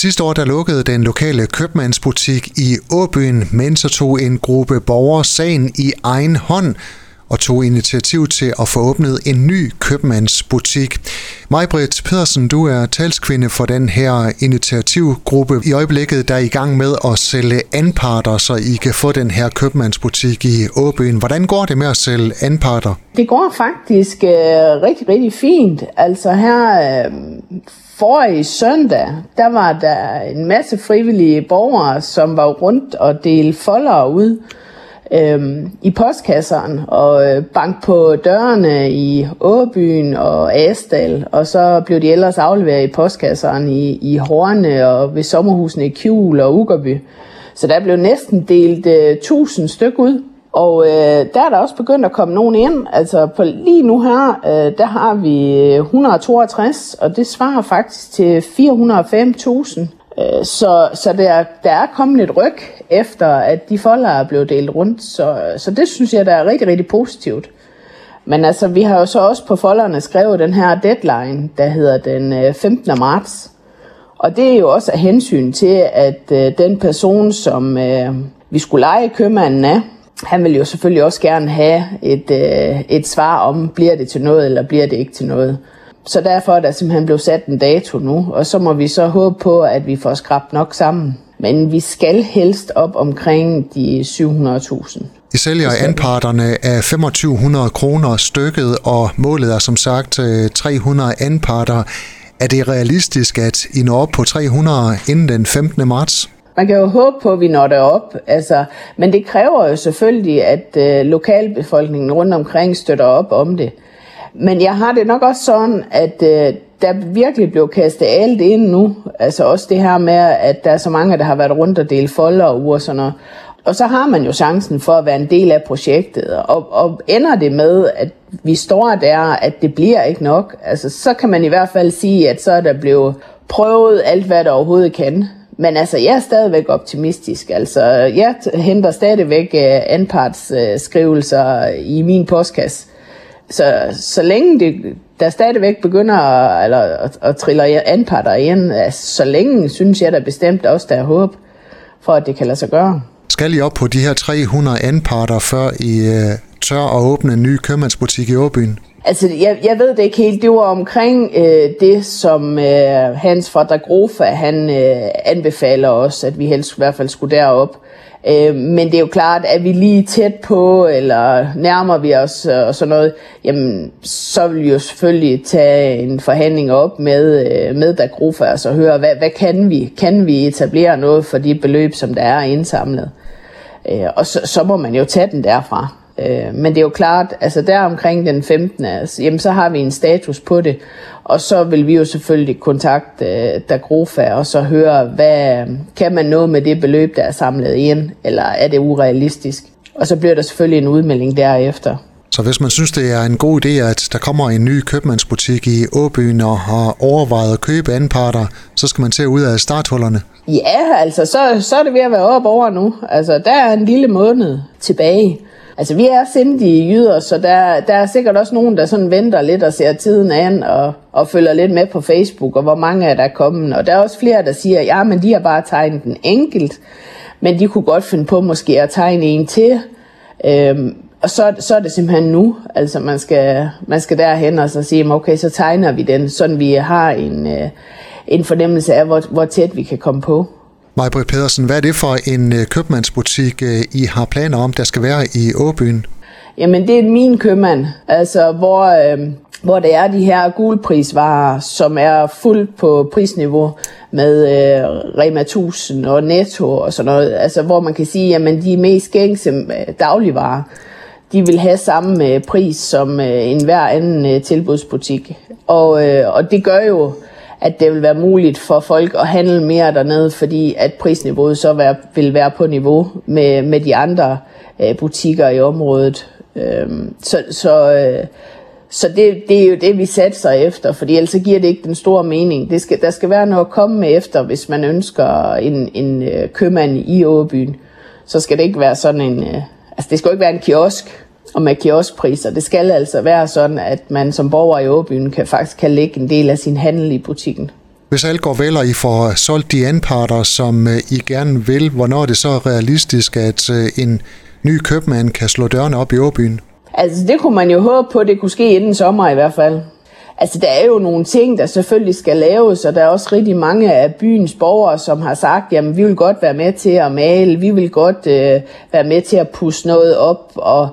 Sidste år der lukkede den lokale købmandsbutik i Åbyen, men så tog en gruppe borgere sagen i egen hånd og tog initiativ til at få åbnet en ny købmandsbutik. Majbrit Pedersen, du er talskvinde for den her initiativgruppe. I øjeblikket der er I gang med at sælge anparter, så I kan få den her købmandsbutik i Åbyen. Hvordan går det med at sælge anparter? Det går faktisk øh, rigtig, rigtig fint. Altså her øh, forrige søndag, der var der en masse frivillige borgere, som var rundt og delte folder ud øh, i postkasserne og øh, bank på dørene i Åbyen og Asdal, og så blev de ellers afleveret i postkasserne i, i Horne og ved sommerhusene i Kjul og Ugerby. Så der blev næsten delt øh, 1000 styk ud. Og øh, der er der også begyndt at komme nogen ind. Altså på, lige nu her, øh, der har vi øh, 162, og det svarer faktisk til 405.000 Øh, så, så der, der er kommet et ryg efter, at de folder er blevet delt rundt. Så, så det synes jeg, der er rigtig, rigtig positivt. Men altså, vi har jo så også på folderne skrevet den her deadline, der hedder den øh, 15. Marts. Og det er jo også af hensyn til, at øh, den person, som øh, vi skulle lege købmanden af, han vil jo selvfølgelig også gerne have et, øh, et svar om, bliver det til noget, eller bliver det ikke til noget. Så derfor er der simpelthen blevet sat en dato nu, og så må vi så håbe på, at vi får skrabt nok sammen. Men vi skal helst op omkring de 700.000. I sælger anparterne af 2500 kroner stykket, og målet er som sagt 300 øh, anparter. Er det realistisk, at I når op på 300 inden den 15. marts? Man kan jo håbe på, at vi når op, altså, men det kræver jo selvfølgelig, at øh, lokalbefolkningen rundt omkring støtter op om det. Men jeg har det nok også sådan, at øh, der virkelig blev kastet alt ind nu. Altså også det her med, at der er så mange, der har været rundt og dele folder og uger og sådan noget. Og så har man jo chancen for at være en del af projektet. Og, og ender det med, at vi står der, at det bliver ikke nok, altså, så kan man i hvert fald sige, at så er der blevet prøvet alt, hvad der overhovedet kan. Men altså, jeg er stadigvæk optimistisk. Altså, jeg henter stadigvæk øh, uh, anpartsskrivelser uh, øh, i min postkasse. Så, så længe det, der stadigvæk begynder at, eller, at, at trille anparter igen, altså, så længe synes jeg da bestemt også, der er håb for, at det kan lade sig gøre. Skal I op på de her 300 anparter, før I øh, tør at åbne en ny købmandsbutik i Åbyen? Altså, jeg, jeg ved det ikke helt. Det var omkring øh, det, som øh, Hans fra Dagrofa, han øh, anbefaler os, at vi helst i hvert fald skulle derop. Øh, men det er jo klart, at vi lige tæt på, eller nærmer vi os øh, og sådan noget, jamen, så vil vi jo selvfølgelig tage en forhandling op med, øh, med Dagrofa, og så høre, hvad, hvad kan vi? Kan vi etablere noget for de beløb, som der er indsamlet? Øh, og så, så må man jo tage den derfra. Øh, men det er jo klart, altså der omkring den 15. Altså, jamen så har vi en status på det, og så vil vi jo selvfølgelig kontakte øh, Dagrofa og så høre, hvad kan man nå med det beløb, der er samlet ind, eller er det urealistisk? Og så bliver der selvfølgelig en udmelding derefter. Så hvis man synes, det er en god idé, at der kommer en ny købmandsbutik i Åbyen og har overvejet at købe anparter, så skal man til ud af starthullerne? Ja, altså så, så er det ved at være op over nu. Altså der er en lille måned tilbage. Altså, vi er sindige jyder, så der, der er sikkert også nogen, der sådan venter lidt og ser tiden an og, og følger lidt med på Facebook, og hvor mange er der kommet. Og der er også flere, der siger, ja, men de har bare tegnet den enkelt, men de kunne godt finde på måske at tegne en til. Øhm, og så, så er det simpelthen nu, altså man skal, man skal derhen og så sige, okay, så tegner vi den, sådan vi har en, øh, en fornemmelse af, hvor, hvor tæt vi kan komme på. Majbrit Pedersen, hvad er det for en øh, købmandsbutik, øh, I har planer om, der skal være i Åbyen? Jamen, det er min købmand, altså hvor, øh, hvor det er de her gulprisvarer, som er fuldt på prisniveau med øh, Rema 1000 og Netto og sådan noget. Altså, hvor man kan sige, at de mest gængse øh, dagligvarer, de vil have samme pris som øh, en hver anden øh, tilbudsbutik. Og, øh, og det gør jo, at det vil være muligt for folk at handle mere dernede, fordi at prisniveauet så være, vil være på niveau med, med de andre øh, butikker i området. Øh, så så, øh, så det, det er jo det, vi satser efter, fordi ellers så giver det ikke den store mening. Det skal, der skal være noget at komme med efter, hvis man ønsker en, en øh, købmand i Åbyen. Så skal det ikke være sådan en... Øh, altså det skal jo ikke være en kiosk, og med kioskpriser. Det skal altså være sådan, at man som borger i Åbyen kan faktisk kan lægge en del af sin handel i butikken. Hvis alt går vel, og I får solgt de anparter, som øh, I gerne vil, hvornår er det så realistisk, at øh, en ny købmand kan slå dørene op i Åbyen? Altså, det kunne man jo håbe på, det kunne ske inden sommer i hvert fald. Altså, der er jo nogle ting, der selvfølgelig skal laves, og der er også rigtig mange af byens borgere, som har sagt, jamen, vi vil godt være med til at male, vi vil godt øh, være med til at pusse noget op, og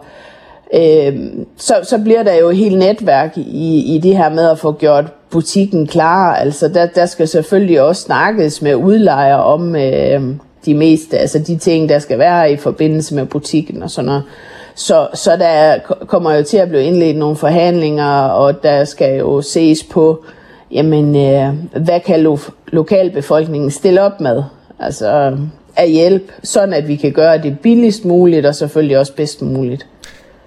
øh, så, så bliver der jo et helt netværk i, i det her med at få gjort butikken klar. Altså, der, der skal selvfølgelig også snakkes med udlejer om øh, de meste, altså de ting, der skal være i forbindelse med butikken og sådan noget. Så, så der kommer jo til at blive indledt nogle forhandlinger, og der skal jo ses på, jamen, øh, hvad kan lo- lokalbefolkningen stille op med? Altså af hjælp, sådan at vi kan gøre det billigst muligt, og selvfølgelig også bedst muligt.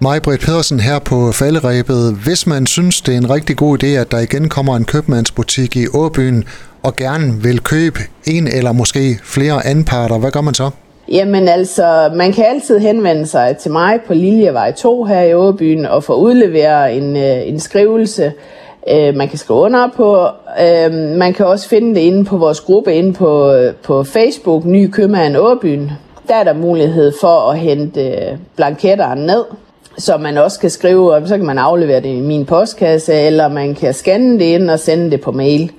Majbrit Pedersen her på falderæbet. Hvis man synes, det er en rigtig god idé, at der igen kommer en købmandsbutik i Åbyen, og gerne vil købe en eller måske flere anparter, hvad gør man så? Jamen altså, man kan altid henvende sig til mig på Liljevej 2 her i Åbyen og få udleveret en, øh, en skrivelse. Øh, man kan skrive under på. Øh, man kan også finde det inde på vores gruppe inde på, øh, på Facebook, Ny Købmand Åbyen. Der er der mulighed for at hente øh, blanketterne ned, så man også kan skrive, og så kan man aflevere det i min postkasse, eller man kan scanne det ind og sende det på mail.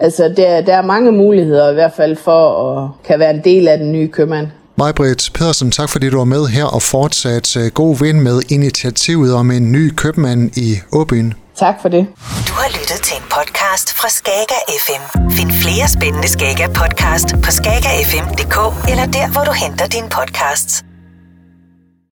Altså, der, der er mange muligheder i hvert fald for at kan være en del af den nye købmand. Majbrit Pedersen, tak fordi du var med her og fortsat øh, god vind med initiativet om en ny købmand i Åbyen. Tak for det. Du har lyttet til en podcast fra Skager FM. Find flere spændende Skager podcast på skagerfm.dk eller der, hvor du henter dine podcasts.